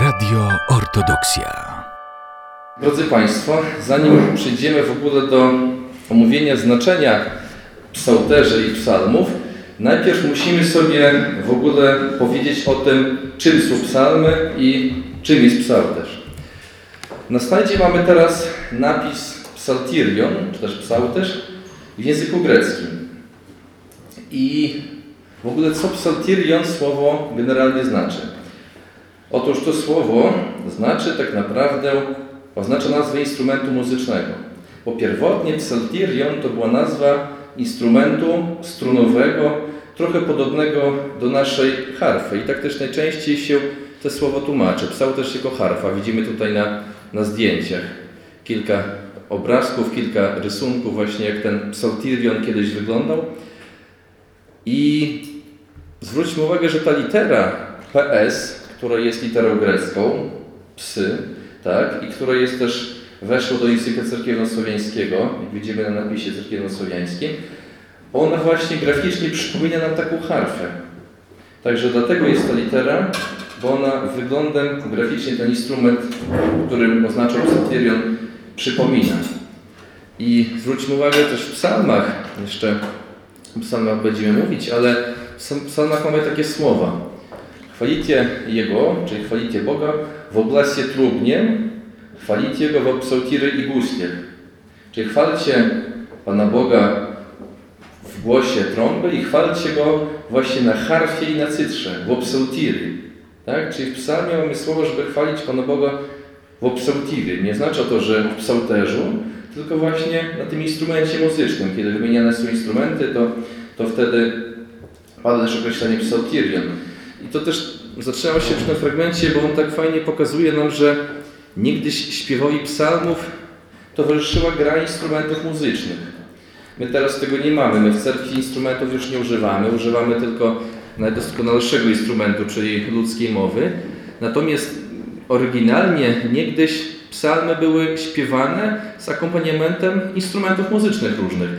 Radio Ortodoksja. Drodzy Państwo, zanim przejdziemy w ogóle do omówienia znaczenia psałterzy i psalmów, najpierw musimy sobie w ogóle powiedzieć o tym, czym są psalmy i czym jest psałterz. Na slajdzie mamy teraz napis psaltirion, czy też psałterz w języku greckim. I w ogóle co psaltirion słowo generalnie znaczy? Otóż to słowo znaczy tak naprawdę, oznacza nazwę instrumentu muzycznego. Bo pierwotnie psaltirion to była nazwa instrumentu strunowego, trochę podobnego do naszej harfy. I tak też najczęściej się to słowo tłumaczy. Psał też jako harfa. Widzimy tutaj na, na zdjęciach kilka obrazków, kilka rysunków właśnie jak ten psaltirion kiedyś wyglądał. I zwróćmy uwagę, że ta litera PS, która jest literą grecką, psy, tak, i która jest też weszła do języka cerkiewno-słowiańskiego, jak widzimy na napisie cerkiewno-słowiańskim, ona właśnie graficznie przypomina nam taką harfę. Także dlatego jest ta litera, bo ona wyglądem graficznie ten instrument, którym oznaczał psalterion, przypomina. I zwróćmy uwagę też w psalmach, jeszcze o psalmach będziemy mówić, ale w psalmach mamy takie słowa. Chwalicie Jego, czyli chwalicie Boga w oblasie trubniem, chwalicie Go w psaltiry i guslie. Czyli chwalcie Pana Boga w głosie trąby i chwalcie Go właśnie na harfie i na cytrze, w psaltiry. Tak? Czyli w psalmie mamy słowo, żeby chwalić Pana Boga w psaltiry. Nie oznacza to, że w psalterzu, tylko właśnie na tym instrumencie muzycznym. Kiedy wymieniane są instrumenty, to, to wtedy pada też określenie psaltirion. I to też zaczynało się przy tym fragmencie, bo on tak fajnie pokazuje nam, że niegdyś śpiewowi psalmów towarzyszyła gra instrumentów muzycznych. My teraz tego nie mamy. My w cerkwi instrumentów już nie używamy. Używamy tylko najdoskonalszego instrumentu, czyli ludzkiej mowy. Natomiast oryginalnie niegdyś psalmy były śpiewane z akompaniamentem instrumentów muzycznych różnych.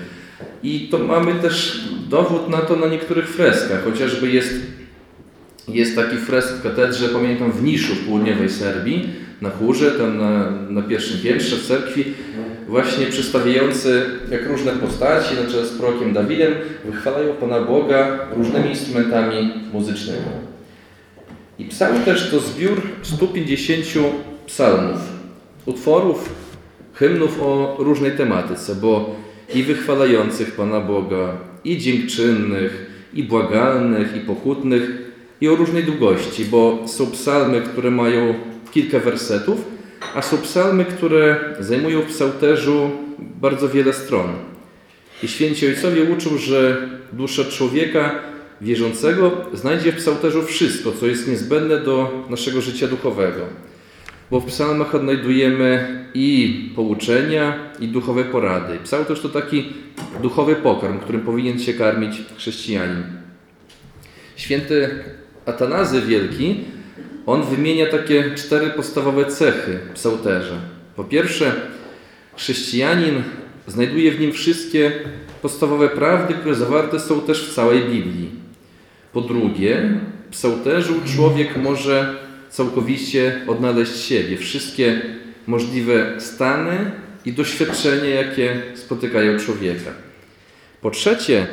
I to mamy też dowód na to na niektórych freskach. Chociażby jest, jest taki fresk w katedrze, pamiętam, w Niszu w południowej Serbii, na chórze, tam na, na pierwszym piętrze w cerkwi, właśnie przedstawiający jak różne postaci, na czele z prorokiem Dawidem, wychwalają Pana Boga różnymi instrumentami muzycznymi. I psalm też to zbiór 150 psalmów, utworów, hymnów o różnej tematyce, bo i wychwalających Pana Boga, i dziękczynnych, i błagalnych, i pokutnych, i o różnej długości, bo są psalmy, które mają kilka wersetów, a są psalmy, które zajmują w psałterzu bardzo wiele stron. I święci ojcowie uczą, że dusza człowieka wierzącego znajdzie w psałterzu wszystko, co jest niezbędne do naszego życia duchowego. Bo w psalmach odnajdujemy i pouczenia, i duchowe porady. Psałterz to taki duchowy pokarm, którym powinien się karmić chrześcijanin. Święty Atanazy Wielki on wymienia takie cztery podstawowe cechy psałterza. Po pierwsze, chrześcijanin znajduje w nim wszystkie podstawowe prawdy, które zawarte są też w całej Biblii. Po drugie, w psałterzu człowiek może całkowicie odnaleźć siebie, wszystkie możliwe stany i doświadczenia, jakie spotykają człowieka. Po trzecie,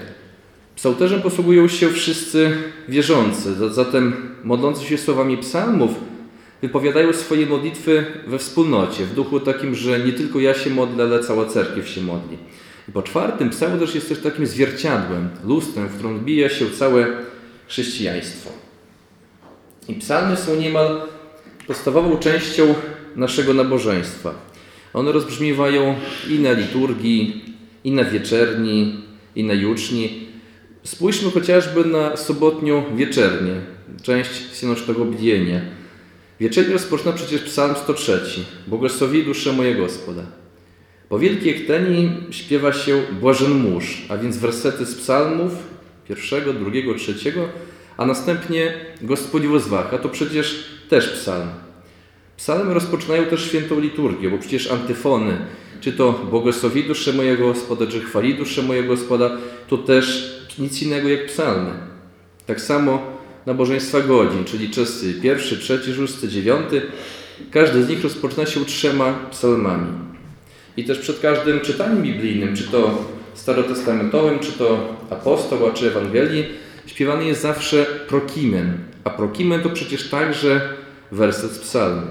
Psałterzem posługują się wszyscy wierzący, zatem modlący się słowami psalmów wypowiadają swoje modlitwy we wspólnocie, w duchu takim, że nie tylko ja się modlę, ale cała cerkiew się modli. I po czwartym, psałterz jest też takim zwierciadłem, lustrem, w którym odbija się całe chrześcijaństwo. I psalmy są niemal podstawową częścią naszego nabożeństwa. One rozbrzmiewają i na liturgii, i na wieczerni, i na juczni. Spójrzmy chociażby na sobotnią wieczernię, część synocznego bdienia. Wieczernie rozpoczyna przecież psalm 103. Błogosławi duszę moje Gospoda. Po wielkiej ekteni śpiewa się Błażen mórz, a więc wersety z psalmów pierwszego, drugiego, trzeciego, a następnie Gospodzi Zwach, to przecież też psalm. Psalmy rozpoczynają też świętą liturgię, bo przecież antyfony, czy to błogosławi duszę mojego Gospoda, czy chwali duszę mojego Gospoda, to też nic innego jak psalmy. Tak samo nabożeństwa godzin, czyli czasy pierwszy, trzeci, szósty, dziewiąty. Każdy z nich rozpoczyna się trzema psalmami. I też przed każdym czytaniem biblijnym, czy to starotestamentowym, czy to apostoła, czy Ewangelii, śpiewany jest zawsze prokimen. A prokimen to przecież także werset z psalmu.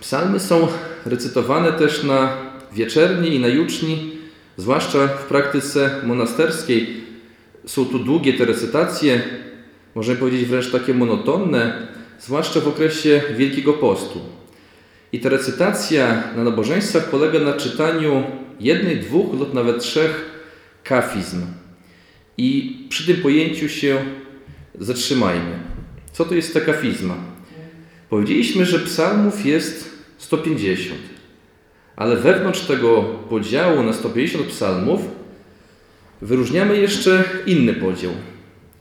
Psalmy są recytowane też na wieczerni i na juczni, zwłaszcza w praktyce monasterskiej. Są tu długie te recytacje, możemy powiedzieć wręcz takie monotonne, zwłaszcza w okresie Wielkiego Postu. I ta recytacja na nabożeństwach polega na czytaniu jednej, dwóch lub nawet trzech kafizm. I przy tym pojęciu się zatrzymajmy. Co to jest ta kafizma? Powiedzieliśmy, że psalmów jest 150, ale wewnątrz tego podziału na 150 psalmów wyróżniamy jeszcze inny podział.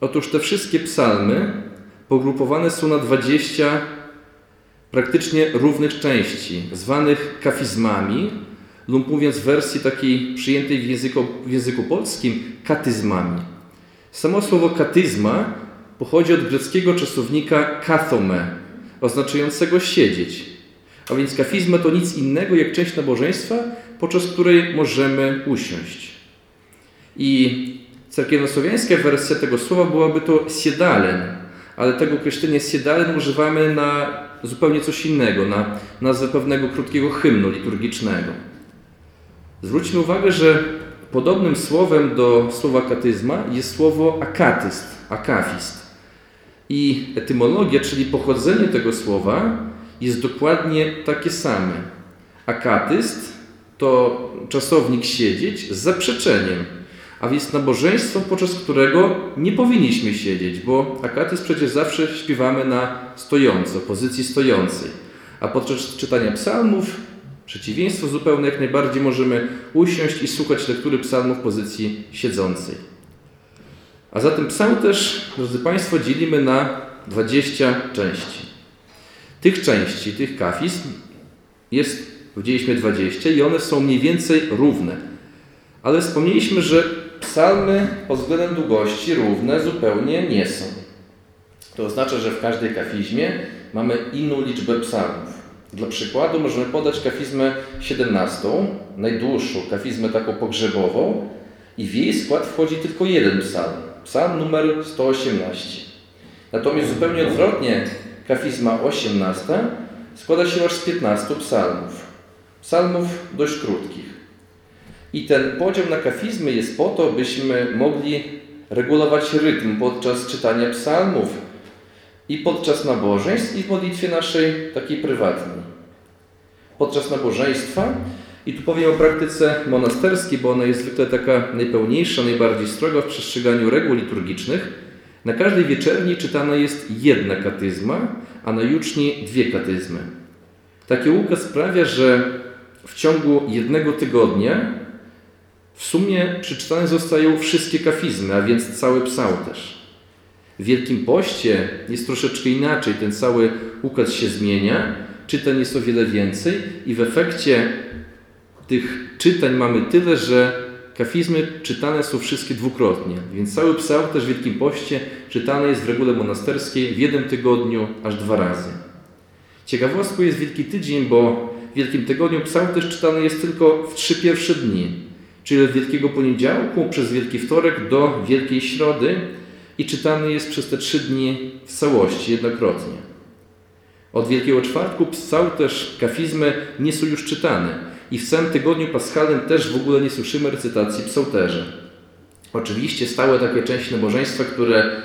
Otóż te wszystkie psalmy pogrupowane są na 20 praktycznie równych części, zwanych kafizmami, lub mówiąc w wersji takiej przyjętej w języku, w języku polskim, katyzmami. Samo słowo katyzma pochodzi od greckiego czasownika kathome, oznaczającego siedzieć. A więc kafizma to nic innego jak część nabożeństwa, podczas której możemy usiąść. I cerkiewnosłowiańska wersja tego słowa byłaby to siedalen, ale tego określenia siedalen używamy na zupełnie coś innego, na nazwę pewnego krótkiego hymnu liturgicznego. Zwróćmy uwagę, że podobnym słowem do słowa katyzma jest słowo akatyst, akafist. I etymologia, czyli pochodzenie tego słowa, jest dokładnie takie same. Akatyst to czasownik siedzieć z zaprzeczeniem, a więc nabożeństwo, podczas którego nie powinniśmy siedzieć, bo akatyst przecież zawsze śpiewamy na stojąco, pozycji stojącej. A podczas czytania psalmów Przeciwieństwo zupełne jak najbardziej możemy usiąść i słuchać lektury psalmu w pozycji siedzącej. A zatem psalm też, drodzy Państwo, dzielimy na 20 części. Tych części, tych kafizm jest, powiedzieliśmy 20 i one są mniej więcej równe. Ale wspomnieliśmy, że psalmy pod względem długości równe zupełnie nie są. To oznacza, że w każdej kafizmie mamy inną liczbę psalmów. Dla przykładu możemy podać kafizmę 17, najdłuższą kafizmę taką pogrzebową i w jej skład wchodzi tylko jeden psalm, psalm numer 118. Natomiast zupełnie odwrotnie kafizma 18 składa się aż z 15 psalmów. Psalmów dość krótkich. I ten podział na kafizmy jest po to, byśmy mogli regulować rytm podczas czytania psalmów, i podczas nabożeństw, i w modlitwie naszej takiej prywatnej. Podczas nabożeństwa, i tu powiem o praktyce monasterskiej, bo ona jest zwykle taka najpełniejsza, najbardziej stroga w przestrzeganiu reguł liturgicznych, na każdej wieczerni czytana jest jedna katyzma, a na juczni dwie katyzmy. Taki ukaz sprawia, że w ciągu jednego tygodnia w sumie przeczytane zostają wszystkie kafizmy, a więc cały psałterz. W Wielkim Poście jest troszeczkę inaczej, ten cały układ się zmienia, czytań jest o wiele więcej i w efekcie tych czytań mamy tyle, że kafizmy czytane są wszystkie dwukrotnie, więc cały psał też w Wielkim Poście czytany jest w regule monasterskiej w jednym tygodniu aż dwa razy. Ciekawostką jest Wielki Tydzień, bo w Wielkim Tygodniu psał też czytany jest tylko w trzy pierwsze dni, czyli od Wielkiego Poniedziałku przez Wielki Wtorek do Wielkiej Środy, i czytany jest przez te trzy dni w całości, jednokrotnie. Od Wielkiego Czwartku cały też kafizmy nie są już czytane i w całym tygodniu paschalnym też w ogóle nie słyszymy recytacji psałterza. Oczywiście stałe takie części nabożeństwa, które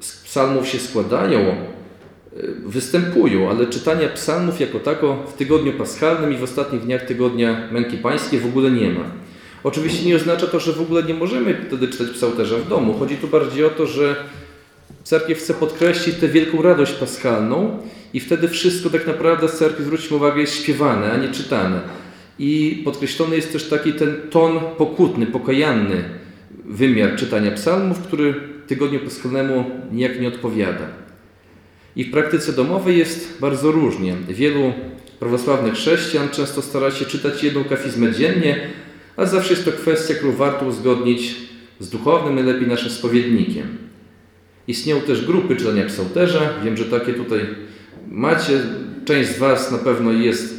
z psalmów się składają, e, występują, ale czytania psalmów jako tako w tygodniu paschalnym i w ostatnich dniach tygodnia Męki Pańskiej w ogóle nie ma. Oczywiście nie oznacza to, że w ogóle nie możemy wtedy czytać psałterza w domu. Chodzi tu bardziej o to, że cerkiew chce podkreślić tę wielką radość paschalną i wtedy wszystko tak naprawdę z cerkwi, zwróćmy uwagę, jest śpiewane, a nie czytane. I podkreślony jest też taki ten ton pokutny, pokajanny wymiar czytania psalmów, który tygodniu paschalnemu nijak nie odpowiada. I w praktyce domowej jest bardzo różnie. Wielu prawosławnych chrześcijan często stara się czytać jedną kafizmę dziennie, ale zawsze jest to kwestia, którą warto uzgodnić z duchownym, najlepiej naszym spowiednikiem. Istnieją też grupy czytania psałterza. Wiem, że takie tutaj macie. Część z Was na pewno jest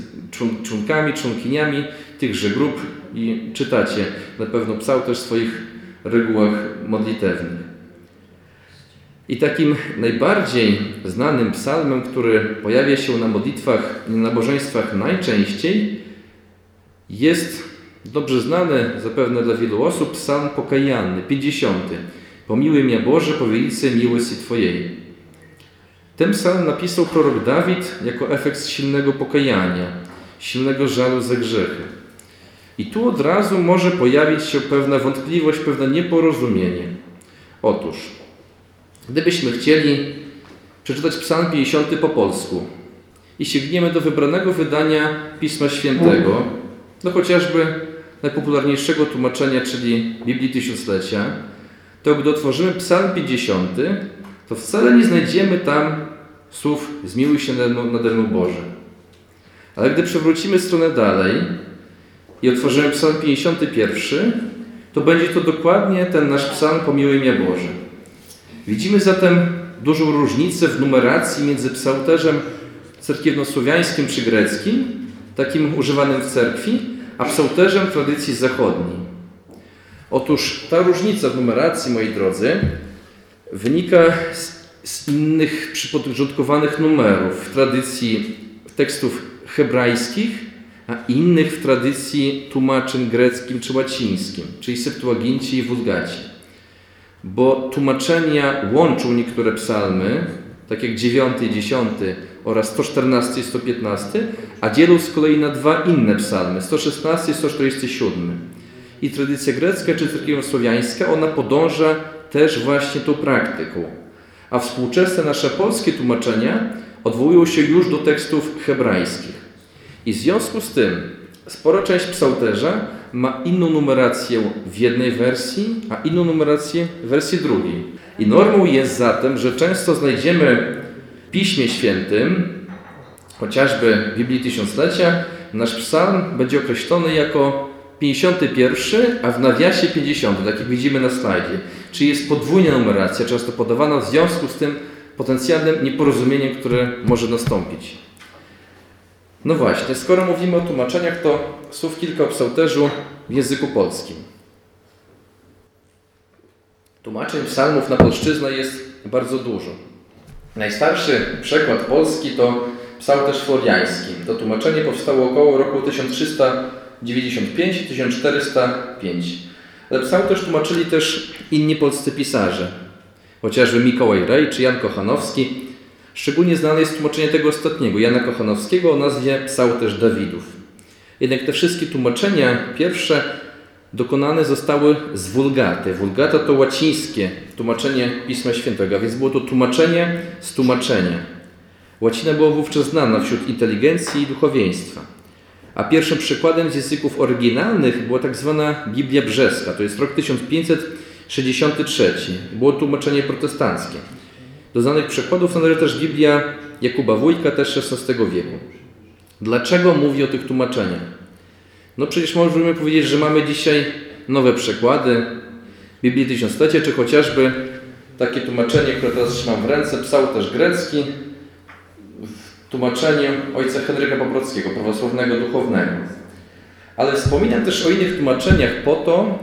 członkami, członkiniami tychże grup i czytacie na pewno psałterz w swoich regułach modlitewnych. I takim najbardziej znanym psalmem, który pojawia się na modlitwach i na nabożeństwach najczęściej, jest dobrze znany zapewne dla wielu osób psalm pokajanny, 50. Pomiłuj mnie Boże po wielce miłości Twojej. Ten psalm napisał prorok Dawid jako efekt silnego pokajania, silnego żalu za grzechy. I tu od razu może pojawić się pewna wątpliwość, pewne nieporozumienie. Otóż, gdybyśmy chcieli przeczytać Psalm 50 po polsku i sięgniemy do wybranego wydania Pisma Świętego, no chociażby najpopularniejszego tłumaczenia, czyli Biblii Tysiąclecia, to gdy otworzymy Psalm 50, to wcale nie znajdziemy tam słów zmiłuj się nade mną Boże. Ale gdy przewrócimy stronę dalej i otworzymy Psalm 51, to będzie to dokładnie ten nasz psalm Pomiłuj mnie Boże. Widzimy zatem dużą różnicę w numeracji między psałterzem cerkiewnosłowiańskim czy greckim, takim używanym w cerkwi, a psałterzem tradycji zachodniej. Otóż ta różnica w numeracji, moi drodzy, wynika z, z innych przyporządkowanych numerów w tradycji tekstów hebrajskich, a innych w tradycji tłumaczeń greckim czy łacińskim, czyli Septuaginci i Wulgaci. Bo tłumaczenia łączą niektóre psalmy, tak jak 9 i 10 oraz 114 i 115, a dzielą z kolei na dwa inne psalmy, 116 i 147. I tradycja grecka czy słowiańska, ona podąża też właśnie tą praktyką. A współczesne nasze polskie tłumaczenia odwołują się już do tekstów hebrajskich. I w związku z tym spora część psałterza ma inną numerację w jednej wersji, a inną numerację w wersji drugiej. I normą jest zatem, że często znajdziemy Piśmie Świętym, chociażby w Biblii Tysiąclecia, nasz psalm będzie określony jako 51, a w nawiasie 50, tak jak widzimy na slajdzie. Czyli jest podwójna numeracja, często podawana w związku z tym potencjalnym nieporozumieniem, które może nastąpić. No właśnie, skoro mówimy o tłumaczeniach, to słów kilka o psałterzu w języku polskim. Tłumaczeń psalmów na polszczyznę jest bardzo dużo. Najstarszy przekład polski to psałterz floriański. To tłumaczenie powstało około roku 1395-1405. Ale psałterz tłumaczyli też inni polscy pisarze, chociażby Mikołaj Rej czy Jan Kochanowski. Szczególnie znane jest tłumaczenie tego ostatniego, Jana Kochanowskiego, o nazwie Psałterz Dawidów. Jednak te wszystkie tłumaczenia pierwsze dokonane zostały z wulgaty. Wulgata to łacińskie tłumaczenie Pisma Świętego, a więc było to tłumaczenie z tłumaczenia. Łacina była wówczas znana wśród inteligencji i duchowieństwa. A pierwszym przykładem z języków oryginalnych była tak zwana Biblia Brzeska, to jest rok 1563. Było tłumaczenie protestanckie. Do znanych przykładów należy też Biblia Jakuba Wójka, też XVI wieku. Dlaczego mówię o tych tłumaczeniach? No przecież możemy powiedzieć, że mamy dzisiaj nowe przekłady Biblii Tysiąclecia, czy chociażby takie tłumaczenie, które teraz trzymam w ręce, też grecki, w tłumaczeniu ojca Henryka Poprockiego, prawosławnego duchownego. Ale wspominam też o innych tłumaczeniach po to,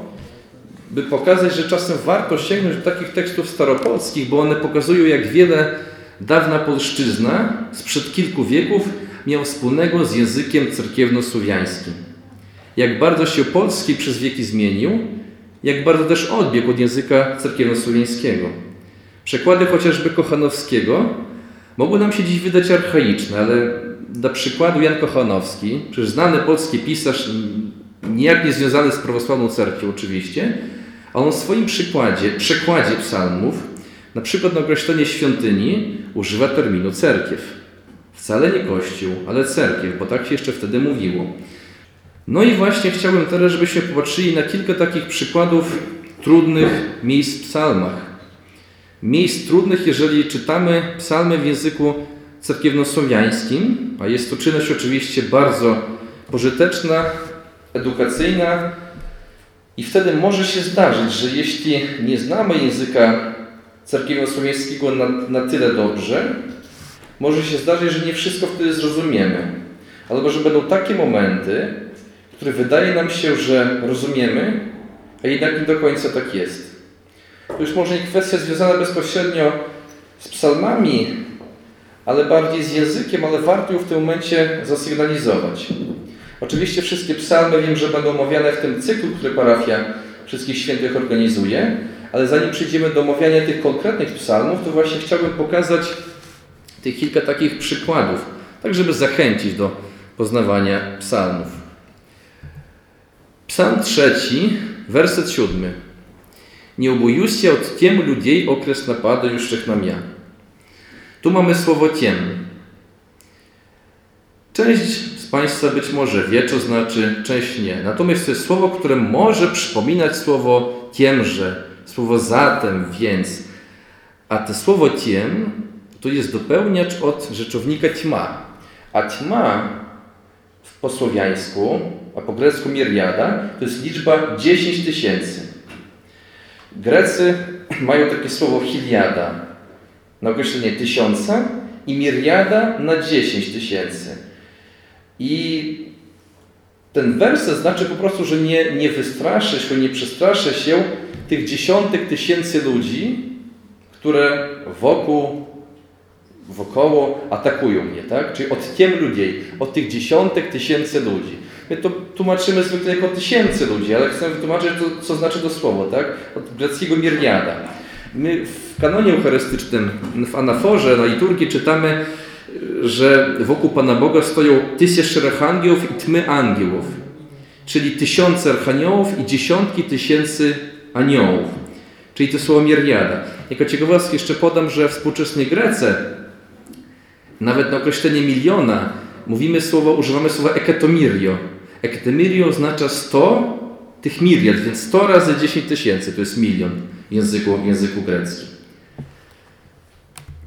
by pokazać, że czasem warto sięgnąć do takich tekstów staropolskich, bo one pokazują, jak wiele dawna polszczyzna sprzed kilku wieków miał wspólnego z językiem cerkiewno-słowiańskim. Jak bardzo się polski przez wieki zmienił, jak bardzo też odbiegł od języka cerkiewno-słowiańskiego. Przekłady chociażby Kochanowskiego mogły nam się dziś wydać archaiczne, ale dla przykładu Jan Kochanowski, przecież znany polski pisarz, nijak nie związany z prawosławną cerkwią oczywiście, a on w swoim przykładzie, przekładzie psalmów, na przykład na określenie świątyni, używa terminu cerkiew. Wcale nie kościół, ale cerkiew, bo tak się jeszcze wtedy mówiło. No i właśnie chciałbym teraz, żebyśmy popatrzyli na kilka takich przykładów trudnych miejsc w psalmach. Miejsc trudnych, jeżeli czytamy psalmy w języku cerkiewnosłowiańskim, a jest to czynność oczywiście bardzo pożyteczna, edukacyjna i wtedy może się zdarzyć, że jeśli nie znamy języka Cerkiewią Słowiańskiego na, na tyle dobrze, może się zdarzyć, że nie wszystko wtedy zrozumiemy. Albo że będą takie momenty, które wydaje nam się, że rozumiemy, a jednak nie do końca tak jest. To już może nie kwestia związana bezpośrednio z psalmami, ale bardziej z językiem, ale warto ją w tym momencie zasygnalizować. Oczywiście wszystkie psalmy wiem, że będą omawiane w tym cyklu, który parafia wszystkich świętych organizuje, ale zanim przejdziemy do omawiania tych konkretnych psalmów, to właśnie chciałbym pokazać tych kilka takich przykładów, tak żeby zachęcić do poznawania psalmów. Psalm trzeci, werset siódmy. Nie ubójcie od tiem ludzi okres napadu już na mnie. Tu mamy słowo tiem. Część z Państwa być może wie, co znaczy, część nie. Natomiast to jest słowo, które może przypominać słowo tiemże, słowo zatem, więc. A to słowo tiem to jest dopełniacz od rzeczownika ćma. A ćma w posłowiańsku, a po grecku miriada, to jest liczba 10 tysięcy. Grecy mają takie słowo hiliada na określenie tysiąca i miriada na 10 tysięcy. I ten werset znaczy po prostu, że nie, nie wystraszę się, nie przestraszę się tych dziesiątek tysięcy ludzi, które wokół, wokoło atakują mnie, tak? Czyli od tiem ludzi, od tych dziesiątek tysięcy ludzi. My to tłumaczymy zwykle jako tysięcy ludzi, ale chcę wytłumaczyć, to, co znaczy to słowo, tak? Od greckiego miriada. My w kanonie eucharystycznym, w anaforze, na liturgii czytamy, że wokół Pana Boga stoją tysiące archaniołów i tmy angielów, czyli tysiące archaniołów i dziesiątki tysięcy aniołów, czyli to słowo miriada. Jako ciekawostkę jeszcze podam, że w współczesnej Grece nawet na określenie miliona mówimy słowo, używamy słowa eketomirio. Eketomirio oznacza 100 tych miriad, więc 100 razy 10 tysięcy to jest milion w języku, w języku greckim.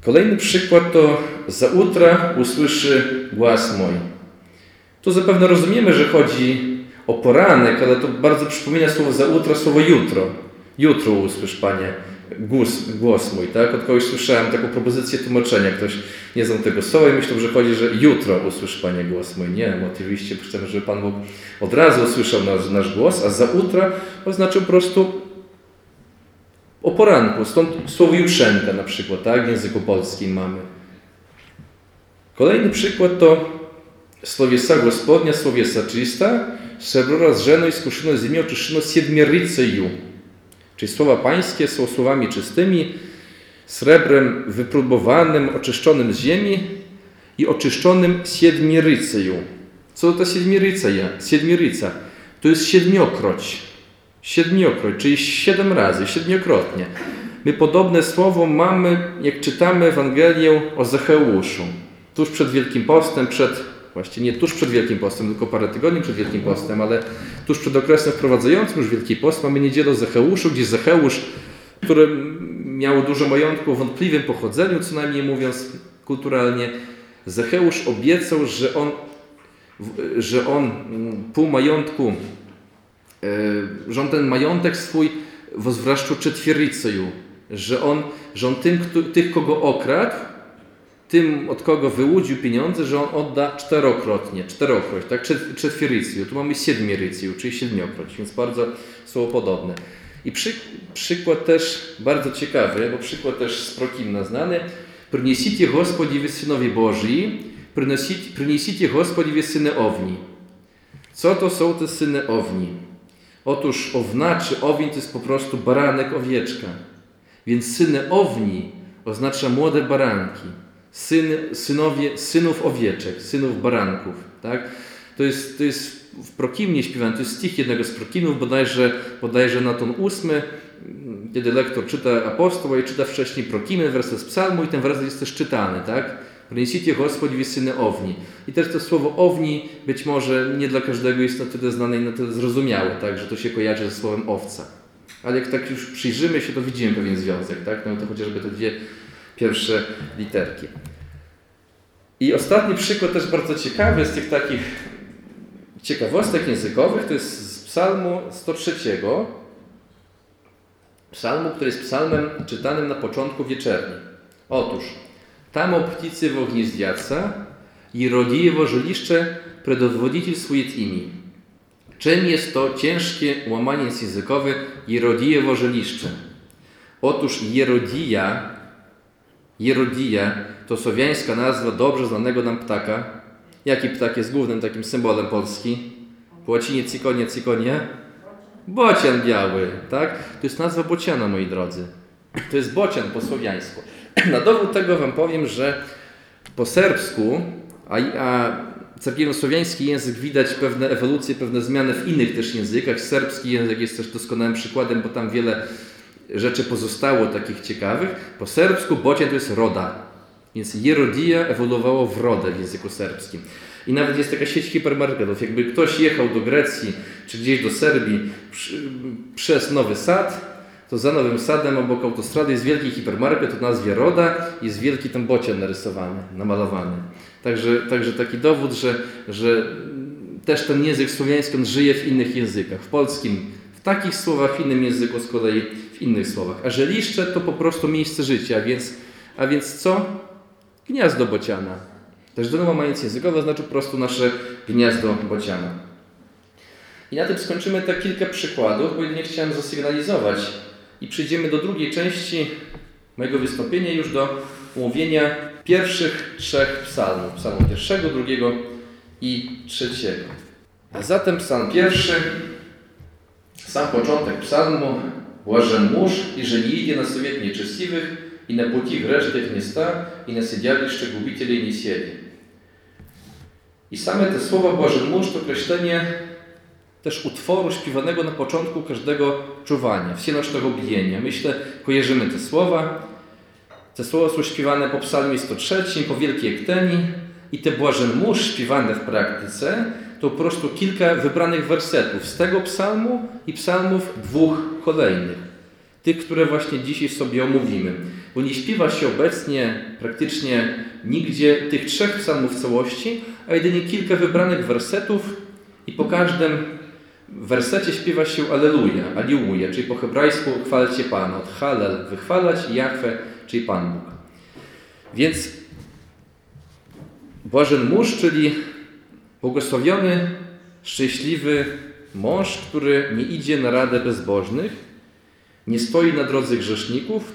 Kolejny przykład to za utra usłyszy głos mój. Tu zapewne rozumiemy, że chodzi o poranek, ale to bardzo przypomina słowo za utra, słowo jutro. Jutro usłysz, Panie, głos, głos mój, tak? Od kogoś słyszałem taką propozycję tłumaczenia. Ktoś nie znał tego słowa i myślał, że chodzi, że jutro usłysz, Panie, głos mój. Nie, bo oczywiście chcemy, żeby Pan Bóg od razu usłyszał nasz, nasz głos, a za utra oznacza po prostu o poranku. Stąd słowo jutrzenka na przykład, tak? W języku polskim mamy. Kolejny przykład to Словеса Господня, Словеса czysta, srebro rozrzeno i skuszono ziemią, czyszczono siedmieryceju. Czyli słowa pańskie są słowami czystymi, srebrem wypróbowanym, oczyszczonym z ziemi i oczyszczonym siedmieryceju. Co to siedmieryca? Siedmieryca to jest siedmiokroć. Siedmiokroć, czyli siedem razy, siedmiokrotnie. My podobne słowo mamy, jak czytamy Ewangelię o Zacheuszu. Tuż przed Wielkim Postem, przed, właściwie nie tuż przed Wielkim Postem, tylko parę tygodni przed Wielkim Postem, ale tuż przed okresem wprowadzającym już Wielki Post mamy niedzielę o Zacheuszu, gdzie Zacheusz, który miał dużo majątku o wątpliwym pochodzeniu, co najmniej mówiąc kulturalnie, Zacheusz obiecał, że on, że on pół majątku E, że on ten majątek swój wozwraszczu czetwiericaju, że on, że on tym, kto, tych, kogo okradł, tym, od kogo wyłudził pieniądze, że on odda czterokrotnie, czterokroć, tak, czetwiericju. Tu mamy siedmiericju, czyli siedmiokroć, więc bardzo słowo podobne. I przy, przykład też bardzo ciekawy, bo przykład też z Prokimna znany. Принесите Господи вы synowie Bożi, принесите Господи вы syny owni. Co to są te syny owni? Otóż owna czy owin to jest po prostu baranek, owieczka. Więc syny owni oznacza młode baranki. Syny, synowie, synów owieczek, synów baranków. Tak? To, jest, to jest w Prokimnie śpiewany, to jest stich jednego z Prokimów, bodajże, bodajże na ton ósmy, kiedy lektor czyta apostoła i czyta wcześniej Prokimy, werset z psalmu i ten werset jest też czytany. Tak? Принесите Господи syny owni. I też to słowo owni być może nie dla każdego jest na tyle znane i na tyle zrozumiałe, tak, że to się kojarzy ze słowem owca. Ale jak tak już przyjrzymy się, to widzimy pewien związek, tak? No to chociażby te dwie pierwsze literki. I ostatni przykład też bardzo ciekawy z tych takich ciekawostek językowych, to jest z psalmu 103. Psalmu, który jest psalmem czytanym na początku wieczerni. Otóż, tam o pticy w ognizdjaca i rodiejewo żyliszcze predowodiciel. Czym jest to ciężkie łamanie językowe Jerodiewo żyliszcze? Otóż Jerodija, Jerodija to słowiańska nazwa dobrze znanego nam ptaka. Jaki ptak jest głównym takim symbolem Polski? Po łacinie cikonie, cikonie? Bocian biały, tak? To jest nazwa bociana, moi drodzy. To jest bocian po słowiańsku. Na dowód tego Wam powiem, że po serbsku, a, a cerkiewno-słowiański język widać pewne ewolucje, pewne zmiany w innych też językach. Serbski język jest też doskonałym przykładem, bo tam wiele rzeczy pozostało takich ciekawych. Po serbsku bocian to jest roda, więc jerodia ewoluowało w rodę w języku serbskim. I nawet jest taka sieć hipermarketów. Jakby ktoś jechał do Grecji czy gdzieś do Serbii przy, przez Nowy Sad, to za Nowym Sadem obok autostrady jest wielki hipermarket o nazwie Roda jest wielki tam bocian narysowany, namalowany. Także, także taki dowód, że, że też ten język słowiański żyje w innych językach. W polskim takich słowach, w innym języku z kolei w innych słowach. A żeliszcze to po prostu miejsce życia, więc, a więc co? Gniazdo bociana. Też do mając językowe znaczy po prostu nasze gniazdo bociana. I na tym skończymy te kilka przykładów, bo jedynie chciałem zasygnalizować. I przejdziemy do drugiej części mojego wystąpienia, już do omówienia pierwszych trzech psalmów. Psalmu pierwszego, drugiego i trzeciego. A zatem psalm pierwszy, sam początek psalmu. Блажен муж, и же не иди на совет нечестивых, и на пути грешных не ста, и на сидялище губителей не сяди. I same te słowa Boży Mórz to określenie też utworu śpiewanego na początku każdego czuwania, wsienocznego bijenia. Myślę, kojarzymy te słowa. Te słowa są śpiewane po psalmie 103, po Wielkiej Ekteni i te Błażen Mórz śpiewane w praktyce to po prostu kilka wybranych wersetów z tego psalmu i psalmów dwóch kolejnych. Tych, które właśnie dzisiaj sobie omówimy. Bo nie śpiewa się obecnie praktycznie nigdzie tych trzech psalmów w całości, a jedynie kilka wybranych wersetów i po każdym wersecie śpiewa się Aleluja, Aliuje, czyli po hebrajsku chwalcie Pana, od Halel, wychwalać, Jachwę, czyli Pan Bóg. Więc Błażen mórz, czyli błogosławiony, szczęśliwy mąż, który nie idzie na radę bezbożnych, nie stoi na drodze grzeszników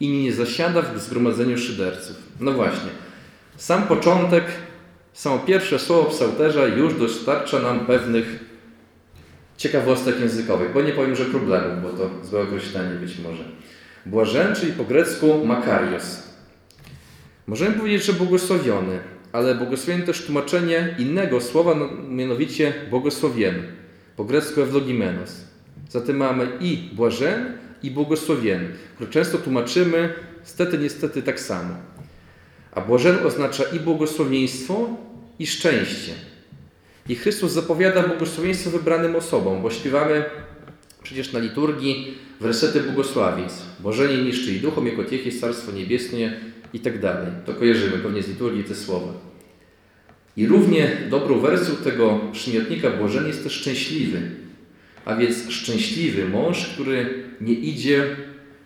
i nie zasiada w zgromadzeniu szyderców. No właśnie, sam początek, samo pierwsze słowo psałterza już dostarcza nam pewnych ciekawostek językowych, bo nie powiem, że problemów, bo to złe określenie być może. Błażen, czyli po grecku makarios. Możemy powiedzieć, że błogosławiony, ale błogosławiony też tłumaczenie innego słowa, no, mianowicie błogosławiemy. Po grecku ewlogimenos. Zatem mamy i błażen, i błogosławiony, które często tłumaczymy stety, niestety tak samo. A błażen oznacza i błogosławieństwo, i szczęście. I Chrystus zapowiada błogosławieństwo wybranym osobom, bo śpiewamy przecież na liturgii wersety błogosławieństw. Bożenie niszczy i duchom, jako tiech jest Carstwo Niebieskie i tak dalej. To kojarzymy pewnie z liturgii te słowa. I równie dobrą wersją tego przymiotnika błożenie jest też szczęśliwy. A więc szczęśliwy mąż, który nie idzie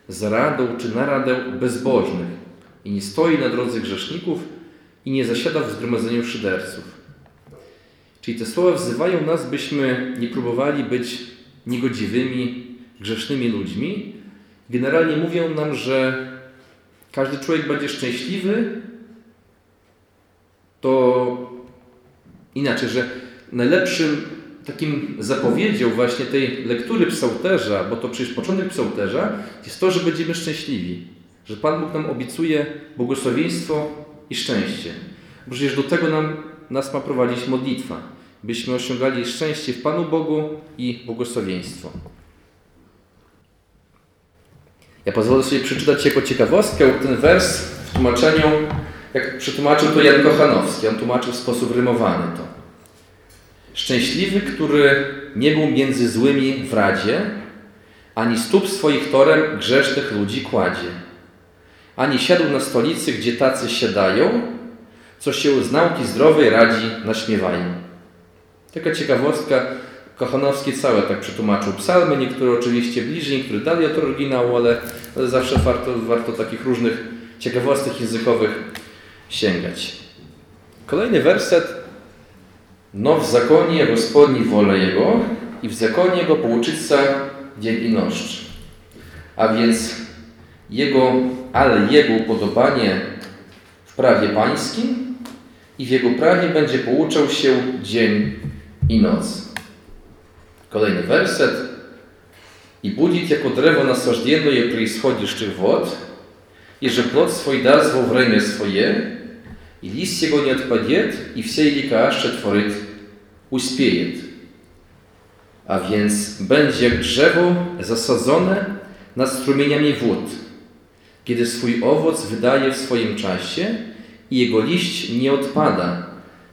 za radą czy na radę bezbożnych i nie stoi na drodze grzeszników i nie zasiada w zgromadzeniu szyderców. Czyli te słowa wzywają nas, byśmy nie próbowali być niegodziwymi, grzesznymi ludźmi. Generalnie mówią nam, że każdy człowiek będzie szczęśliwy, to inaczej, że najlepszym takim zapowiedzią właśnie tej lektury psałterza, bo to przecież początek psałterza, jest to, że będziemy szczęśliwi. Że Pan Bóg nam obiecuje błogosławieństwo i szczęście. Przecież do tego nam, nas ma prowadzić modlitwa byśmy osiągali szczęście w Panu Bogu i błogosławieństwo. Ja pozwolę sobie przeczytać jako ciekawostkę ten wers w tłumaczeniu, jak przetłumaczył to Jan Kochanowski. On tłumaczył w sposób rymowany to. Szczęśliwy, który nie był między złymi w radzie, ani stóp swoich torem grzesznych ludzi kładzie, ani siadł na stolicy, gdzie tacy siadają, co się z nauki zdrowej radzi naśmiewają. Taka ciekawostka Kochanowski całe tak przetłumaczył psalmy, niektóre oczywiście bliżej, niektóre dalej od oryginału, ale, zawsze warto, warto takich różnych ciekawostek językowych sięgać. Kolejny werset. No w zakonie Gospodni wolę Jego i w zakonie Jego pouczyca dzień i noc. A więc Jego, ale Jego upodobanie w prawie pańskim i w Jego prawie będzie pouczał się dzień i noc. Kolejny werset. I будет, jako drewo насажденное происходящих wod, и же плод свой даст во время свое, и лист его не отпадет, и все ликаsze творит uspieje. A więc będzie jak drzewo zasadzone nad strumieniami wód, kiedy swój owoc wydaje w swoim czasie i jego liść nie odpada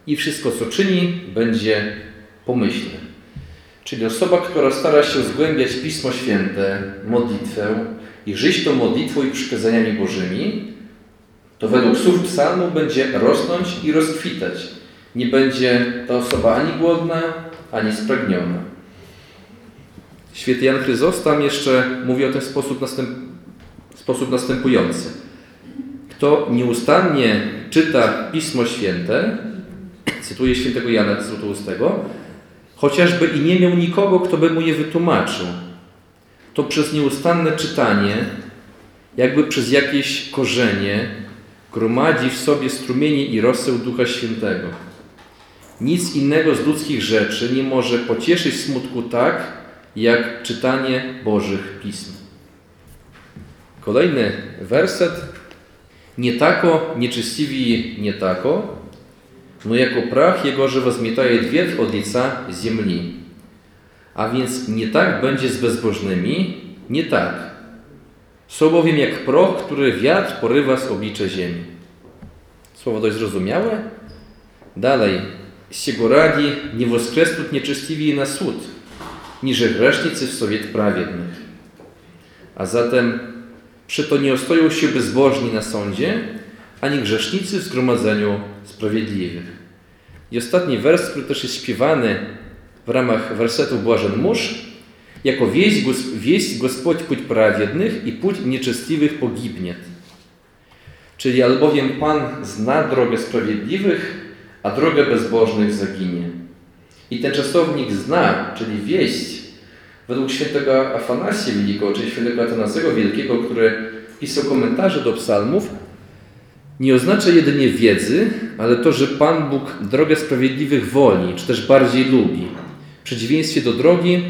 i wszystko, co czyni, będzie pomyślne. Czyli osoba, która stara się zgłębiać Pismo Święte, modlitwę i żyć tą modlitwą i przykazaniami Bożymi, to według słów psalmu będzie rosnąć i rozkwitać. Nie będzie ta osoba ani głodna, ani spragniona. Święty Jan Chryzostam jeszcze mówi o ten sposób, następ, sposób następujący. Kto nieustannie czyta Pismo Święte, cytuję świętego Jana Złotoustego, chociażby i nie miał nikogo, kto by mu je wytłumaczył, to przez nieustanne czytanie, jakby przez jakieś korzenie, gromadzi w sobie strumienie i roseł Ducha Świętego. Nic innego z ludzkich rzeczy nie może pocieszyć smutku tak, jak czytanie Bożych Pism. Kolejny werset. Nie tako, nieczyściwi nie tako, no jako prach jego, że возмітає dwiet od lica ziemi. A więc nie tak będzie z bezbożnymi, nie tak. Są bowiem jak proch, który wiatr porywa z oblicza ziemi. Słowo dość zrozumiałe? Dalej. Z jego radi nie woskresnut nieczyściwi na słód, niże grzesznicy w sowiet prawiednych. A zatem to nie ostoją się bezbożni na sądzie, ani grzesznicy w zgromadzeniu sprawiedliwych. I ostatni wers, który też jest śpiewany w ramach wersetu Błażen Mórz, jako wieść, wieść Gospodź pójdź prawiednych i pójdź nieczystliwych pogibnie. Czyli albowiem Pan zna drogę sprawiedliwych, a drogę bezbożnych zaginie. I ten czasownik zna, czyli wieść, według świętego Afanasja Wielkiego, czyli świętego Atanasego Wielkiego, który pisał komentarze do psalmów, nie oznacza jedynie wiedzy, ale to, że Pan Bóg drogę sprawiedliwych woli, czy też bardziej lubi, w przeciwieństwie do drogi,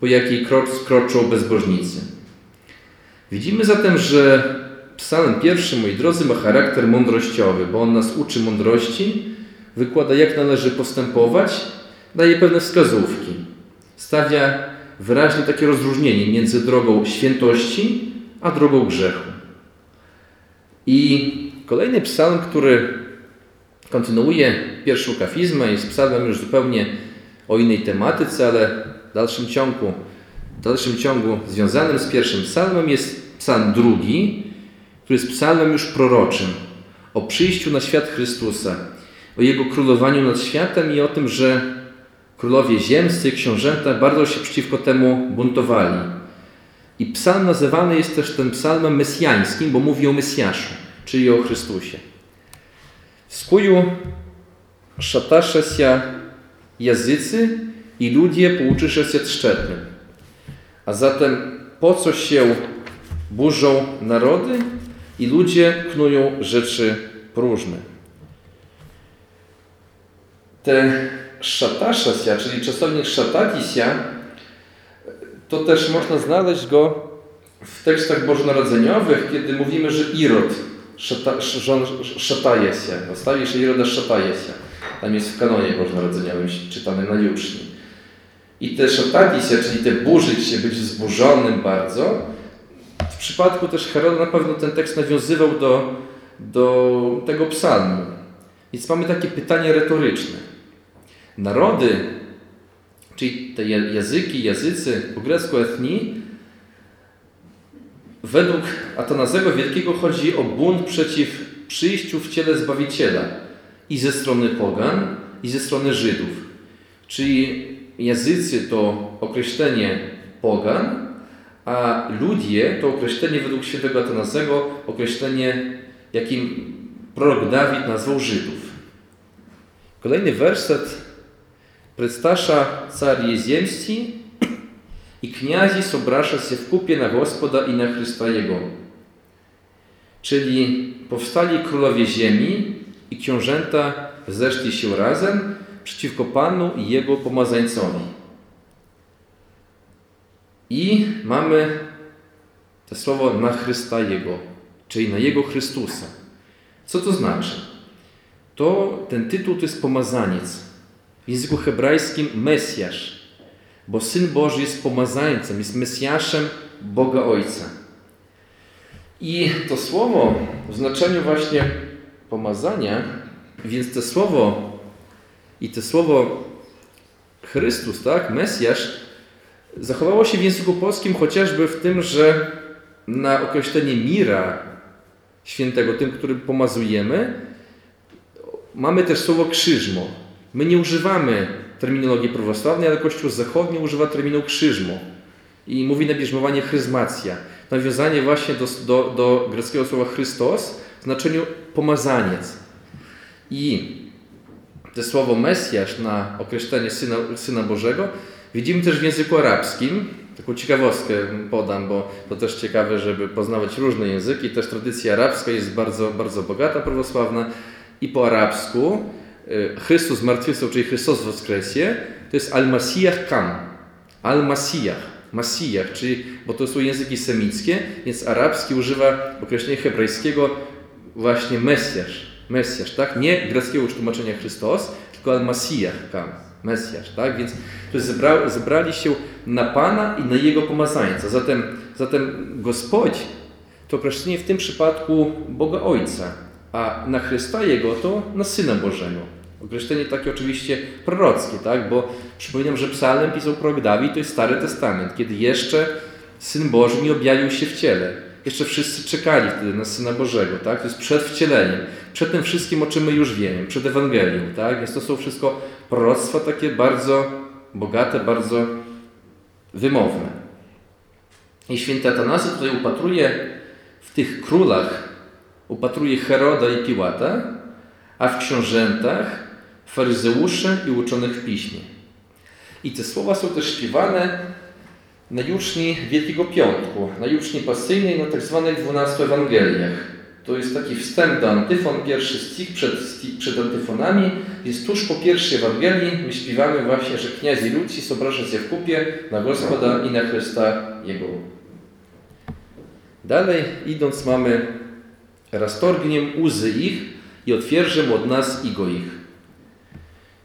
po jakiej kroczą bezbożnicy. Widzimy zatem, że psalm pierwszy, moi drodzy, ma charakter mądrościowy, bo on nas uczy mądrości, wykłada jak należy postępować, daje pewne wskazówki. Stawia wyraźnie takie rozróżnienie między drogą świętości a drogą grzechu. I Kolejny psalm, który kontynuuje pierwszą kafizmę, jest psalmem już zupełnie o innej tematyce, ale w dalszym ciągu, w dalszym ciągu związanym z pierwszym psalmem jest psalm drugi, który jest psalmem już proroczym o przyjściu na świat Chrystusa, o Jego królowaniu nad światem i o tym, że królowie ziemscy, książęta bardzo się przeciwko temu buntowali. I psalm nazywany jest też tym psalmem mesjańskim, bo mówi o Mesjaszu czyli o Chrystusie. Skую szatasze się języcy i ludzie pouczysze się trzczetnym. A zatem po co się burzą narody i ludzie knują rzeczy próżne. Te szatasze czyli czasownik szatadisia, to też można znaleźć go w tekstach bożonarodzeniowych, kiedy mówimy, że Irod szata, szataje się. Ostawi się Iroda szataje się. Tam jest w kanonie bożonarodzeniowym czytamy na juczni. I te szatati się, czyli te burzyć się, być zburzonym bardzo. W przypadku też Heroda na pewno ten tekst nawiązywał do, do tego psalmu. Więc mamy takie pytanie retoryczne. Narody, czyli te języki, języcy, po grecku etni, Według Atanazego Wielkiego chodzi o bunt przeciw przyjściu w ciele Zbawiciela i ze strony pogan, i ze strony Żydów. Czyli języcy to określenie pogan, a ludzie to określenie według świętego Atanazego, określenie, jakim prorok Dawid nazwał Żydów. Kolejny werset przedstawia cari ziemski i kniazi sobrasza się w kupie na Gospoda i na Chrysta Jego. Czyli powstali królowie ziemi i książęta zeszli się razem przeciwko Panu i Jego pomazańcowi. I mamy to słowo na Chrysta Jego, czyli na Jego Chrystusa. Co to znaczy? To ten tytuł to jest pomazaniec. W języku hebrajskim Mesjasz, bo Syn Boży jest pomazańcem, jest Mesjaszem Boga Ojca. I to słowo w znaczeniu właśnie pomazania, więc to słowo i to słowo Chrystus, tak, Mesjasz, zachowało się w języku polskim chociażby w tym, że na określenie mira świętego, tym, którym pomazujemy, mamy też słowo krzyżmo. My nie używamy terminologii prawosławnej, ale Kościół zachodni używa terminu krzyżmo i mówi na bierzmowanie chryzmacja. Nawiązanie właśnie do, do, do greckiego słowa Chrystos w znaczeniu pomazaniec. I to słowo Mesjasz na określenie Syna, Syna Bożego widzimy też w języku arabskim. Taką ciekawostkę podam, bo to też ciekawe, żeby poznawać różne języki. Też tradycja arabska jest bardzo, bardzo bogata, prawosławna. I po arabsku Chrystus zmartwychwstał, czyli Chrystus woskresie, to jest Al-Masijach Kam. Al-Masijach. Masijach, czyli, bo to są języki semickie, więc arabski używa określenia hebrajskiego właśnie Mesjasz. Mesjasz, tak? Nie greckiego tłumaczenia Chrystus, tylko Al-Masijach Kam. Mesjasz, tak? Więc to zebra, zebrali się na Pana i na Jego pomazańca. Zatem, zatem Gospodź to określenie w tym przypadku Boga Ojca, a na Chrysta Jego to na Syna Bożego. Określenie takie oczywiście prorockie, tak? bo przypominam, że psalm pisał prorok Dawid, to jest Stary Testament, kiedy jeszcze Syn Boży nie objawił się w ciele. Jeszcze wszyscy czekali wtedy na Syna Bożego, tak? To jest przed wcieleniem, przed tym wszystkim, o czym my już wiemy, przed Ewangelią, tak? Więc to są wszystko proroctwa takie bardzo bogate, bardzo wymowne. I święty Atanasy tutaj upatruje w tych królach, upatruje Heroda i Piłata, a w książętach faryzeuszy i uczonych w piśmie. I te słowa są też śpiewane na juczni Wielkiego Piątku, na juczni pasyjnej, na tak zwanych dwunastu Ewangeliach. To jest taki wstęp do antyfon, pierwszy stich przed, przed antyfonami, więc tuż po pierwszej Ewangelii my śpiewamy właśnie, że kniazi ludzi sobraża się w kupie na Gospoda i na Chrysta Jego. Dalej idąc mamy roztorgniem łzy ich i otwierzem od nas igo ich.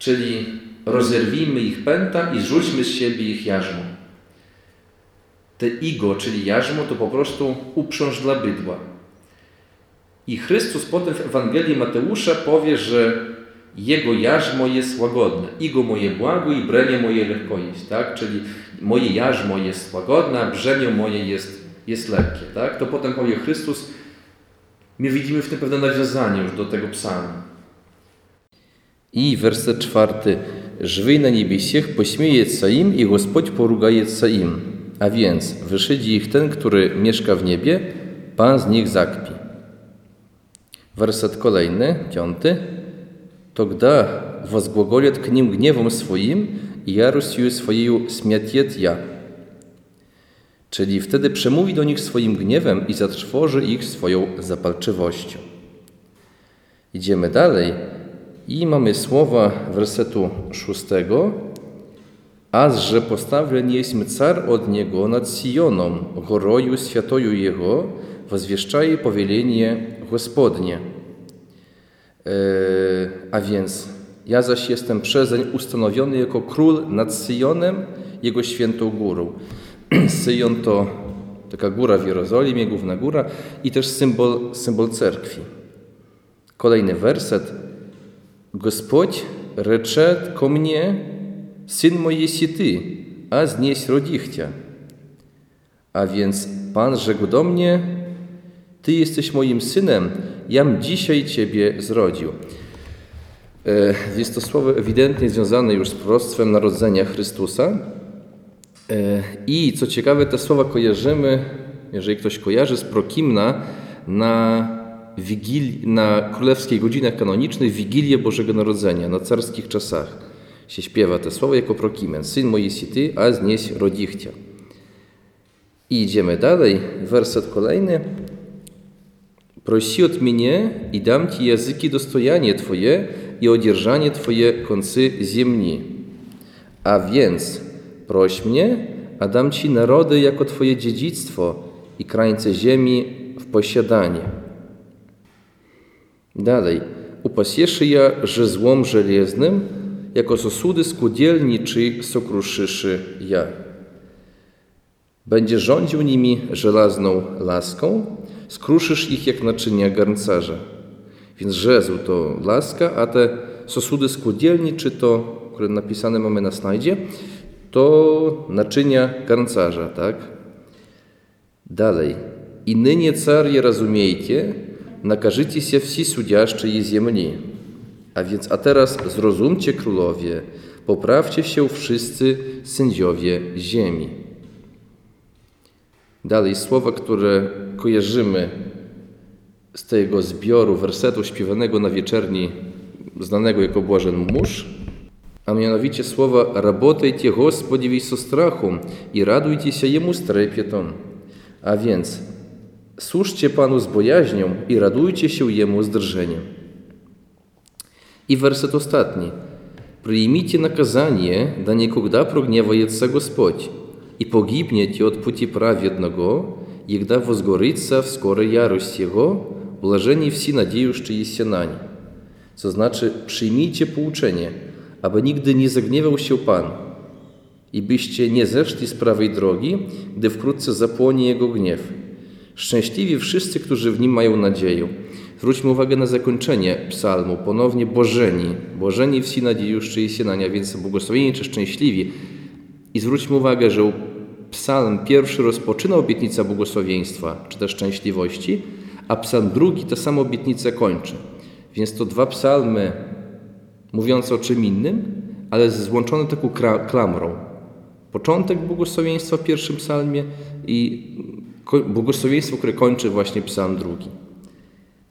Czyli rozerwijmy ich pęta i zrzućmy z siebie ich jarzmo. Te igo, czyli jarzmo, to po prostu uprząż dla bydła. I Chrystus potem w Ewangelii Mateusza powie, że jego jarzmo jest łagodne. Igo moje błago i bremię moje lekko jest. Tak? Czyli moje jarzmo jest łagodne, a brzemię moje jest, jest lekkie. Tak? To potem powie Chrystus. My widzimy w tym pewne nawiązanie już do tego psalmu. I werset czwarty. Żywy na niebiesiech pośmieje im i Господь porugaje im. A więc wyszydzi ich ten, który mieszka w niebie, Pan z nich zakpi. Werset kolejny, piąty. Тогда возглаголят к ним гневом своим i яростью swoją смятет ja. Czyli wtedy przemówi do nich swoim gniewem i zatrwoży ich swoją zapalczywością. Idziemy dalej i mamy słowa wersetu szóstego. Aż że postawiony jest car od niego nad Sioną, goroju świętoju jego, возвещає powielenie Gospodnie. A więc ja zaś jestem przezeń ustanowiony jako król nad Syjonem, jego świętą górą. Syjon to taka góra w Jerozolimie, główna góra i też symbol, symbol cerkwi. Kolejny werset. Господь рече ко мне, syn mój jest ty, a znieś rodzichcia. A więc Pan rzekł do mnie, Ty jesteś moim synem, jam dzisiaj Ciebie zrodził. E, Jest to słowo ewidentnie związane już z proroctwem narodzenia Chrystusa. E, I co ciekawe, te słowa kojarzymy, jeżeli ktoś kojarzy, z Prokimna na, wigili- na królewskich godzinach kanonicznych Wigilię Bożego Narodzenia na carskich czasach się śpiewa te słowa jako prokimen. Syn Moisity, a znieś rodichcia. I idziemy dalej. Werset kolejny. Prosi od mnie i dam Ci języki dostojanie Twoje i odzierżanie Twoje końcy ziemni. A więc proś mnie, a dam Ci narody jako Twoje dziedzictwo i krańce ziemi w posiadanie. Dalej. Upasieszy ja żezłom żelaznym, jako sosudy skłodzielni czy sokruszyszy ja. Będzie rządził nimi żelazną laską, skruszysz ich jak naczynia garncarza. Więc żezł to laska, a te sosudy skłodzielni, czy to, które napisane mamy na slajdzie, to naczynia garncarza, tak? Dalej. I nynie carje rozumiejcie, nakażycie się wsi sudziaszczy i ziemni. A więc, a teraz zrozumcie królowie, poprawcie się wszyscy sędziowie ziemi. Dalej słowa, które kojarzymy z tego zbioru wersetu śpiewanego na wieczerni, znanego jako Błażen Mórz, a mianowicie słowa Работайте, Господи, со страхом i radujcie się Jemu z trepietem. A więc służcie Panu z bojaźnią i radujcie się Jemu z drżeniem. I werset ostatni. Przyjmijcie nakazanie, da никогда прогневается Господь, и погибнете от пути праведного, егда возгорится в скорой ярости Jego, блажeni wsi nadziejuszczyjście nań. Co znaczy, przyjmijcie pouczenie, aby nigdy nie zagniewał się Pan i byście nie zeszli z prawej drogi, gdy wkrótce zapłonie Jego gniew. Szczęśliwi wszyscy, którzy w Nim mają nadzieję. Zwróćmy uwagę na zakończenie psalmu, ponownie Bożeni. Bożeni wsi nadziejuszczyjście nań, a więc błogosławieni czy szczęśliwi. I zwróćmy uwagę, że psalm pierwszy rozpoczyna obietnicę błogosławieństwa, czy też szczęśliwości, a psalm drugi tę samą obietnicę kończy. Więc to dwa psalmy mówiące o czym innym, ale złączone taką klamrą. Początek błogosławieństwa w pierwszym psalmie i błogosławieństwo, które kończy właśnie psalm drugi.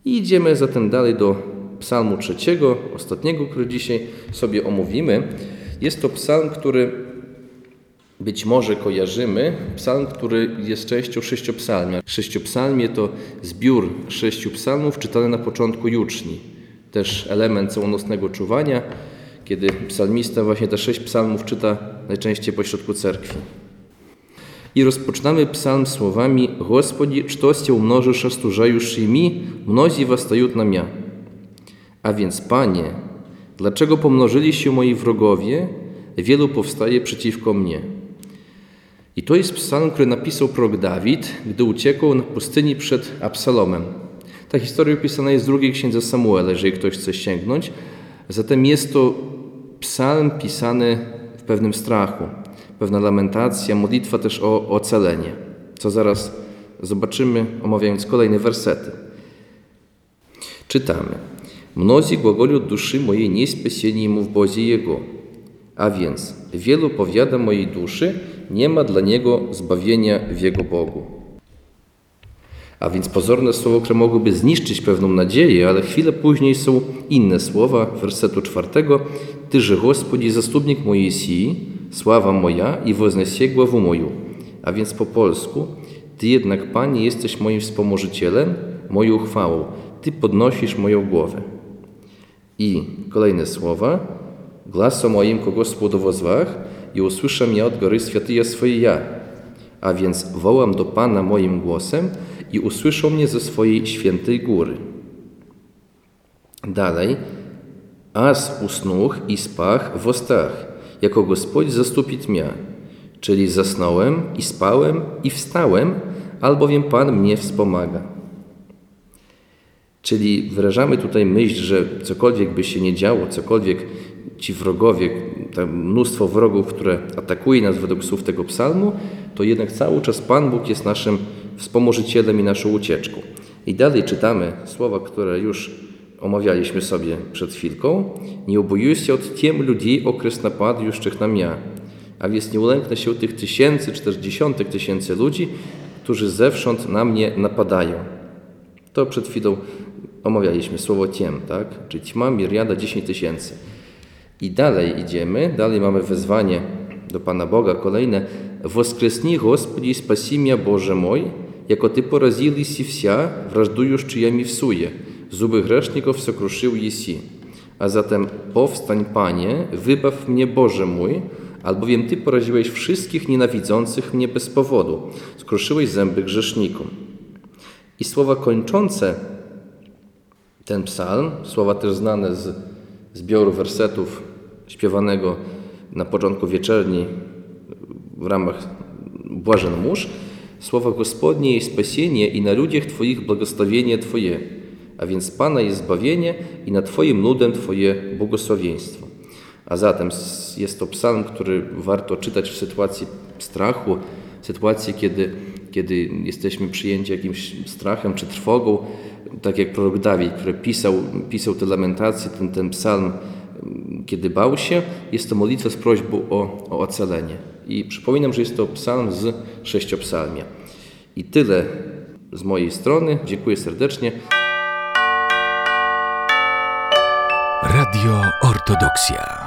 I idziemy zatem dalej do psalmu trzeciego, ostatniego, który dzisiaj sobie omówimy. Jest to psalm, który być może kojarzymy, psalm, który jest częścią sześciopsalmia. Sześciopsalmie to zbiór sześciu psalmów czytany na początku juczni. Też element całonocnego czuwania, kiedy psalmista właśnie te sześć psalmów czyta najczęściej pośrodku cerkwi. I rozpoczynamy psalm słowami Господи, что Cię umnożysz остужающими, mnozi восстают na mia. A więc, Panie, dlaczego pomnożyli się moi wrogowie, wielu powstaje przeciwko mnie. I to jest psalm, który napisał prorok Dawid, gdy uciekł na pustyni przed Absalomem. Ta historia opisana jest w drugiej księdze Samuela, jeżeli ktoś chce sięgnąć. Zatem jest to psalm pisany w pewnym strachu, pewna lamentacja, modlitwa też o ocalenie, co zaraz zobaczymy, omawiając kolejne wersety. Czytamy. Mnozi głogolią duszy mojej niespesieni mu w bozie jego. A więc wielu powiada mojej duszy, nie ma dla niego zbawienia w jego Bogu. A więc pozorne słowo, które mogłoby zniszczyć pewną nadzieję, ale chwilę później są inne słowa wersetu czwartego. Ty, że Gospodzie, zastupnik mojej sii sława moja i woznesie głowę moją. A więc po polsku, Ty jednak, Panie, jesteś moim wspomożycielem, moją chwałą. Ty podnosisz moją głowę. I kolejne słowa. Głosem moim do zwach i usłyszę mnie od góry świętyje swoje ja. A więc wołam do Pana moim głosem i usłyszą mnie ze swojej świętej góry. Dalej. As usnuch i spach w ostach, jako Gospodź zastupić mnie. Czyli zasnąłem i spałem i wstałem, albowiem Pan mnie wspomaga. Czyli wyrażamy tutaj myśl, że cokolwiek by się nie działo, cokolwiek ci wrogowie, to mnóstwo wrogów, które atakuje nas według słów tego psalmu, to jednak cały czas Pan Bóg jest naszym wspomożycielem i naszą ucieczką. I dalej czytamy słowa, które już omawialiśmy sobie przed chwilką, nie obojuję się od tiem ludzi okres napadaющих na mnie, a więc nie ulęknę się tych tysięcy czy też dziesiątek tysięcy ludzi, którzy zewsząd na mnie napadają. To przed chwilą omawialiśmy słowo tiem, tak? Czyli ćma, miriada, 10 tysięcy. I dalej idziemy, dalej mamy wezwanie do Pana Boga, kolejne. Воскресни, Господи, и спаси меня, Боже мой, яко Ты поразил иси вся, враждующая w suje, zuby grzeszników sokruszył Jesi. A zatem powstań, Panie, wybaw mnie, Boże mój, albowiem Ty poraziłeś wszystkich nienawidzących mnie bez powodu, skruszyłeś zęby grzesznikom. I słowa kończące ten psalm, słowa też znane z zbioru wersetów śpiewanego na początku wieczerni w ramach Błażen Mórz, słowa Gospodnie jest spasienie i na ludziach Twoich błogosławienie Twoje, a więc Pana jest zbawienie i na Twoim ludem Twoje błogosławieństwo. A zatem jest to psalm, który warto czytać w sytuacji strachu, w sytuacji, kiedy, kiedy jesteśmy przyjęci jakimś strachem czy trwogą, tak jak prorok Dawid, który pisał, pisał te lamentacje, ten, ten psalm, kiedy bał się, jest to modlitwa z prośbą o, o ocalenie. I przypominam, że jest to psalm z sześciopsalmia. I tyle z mojej strony. Dziękuję serdecznie. Radio Ortodoksja.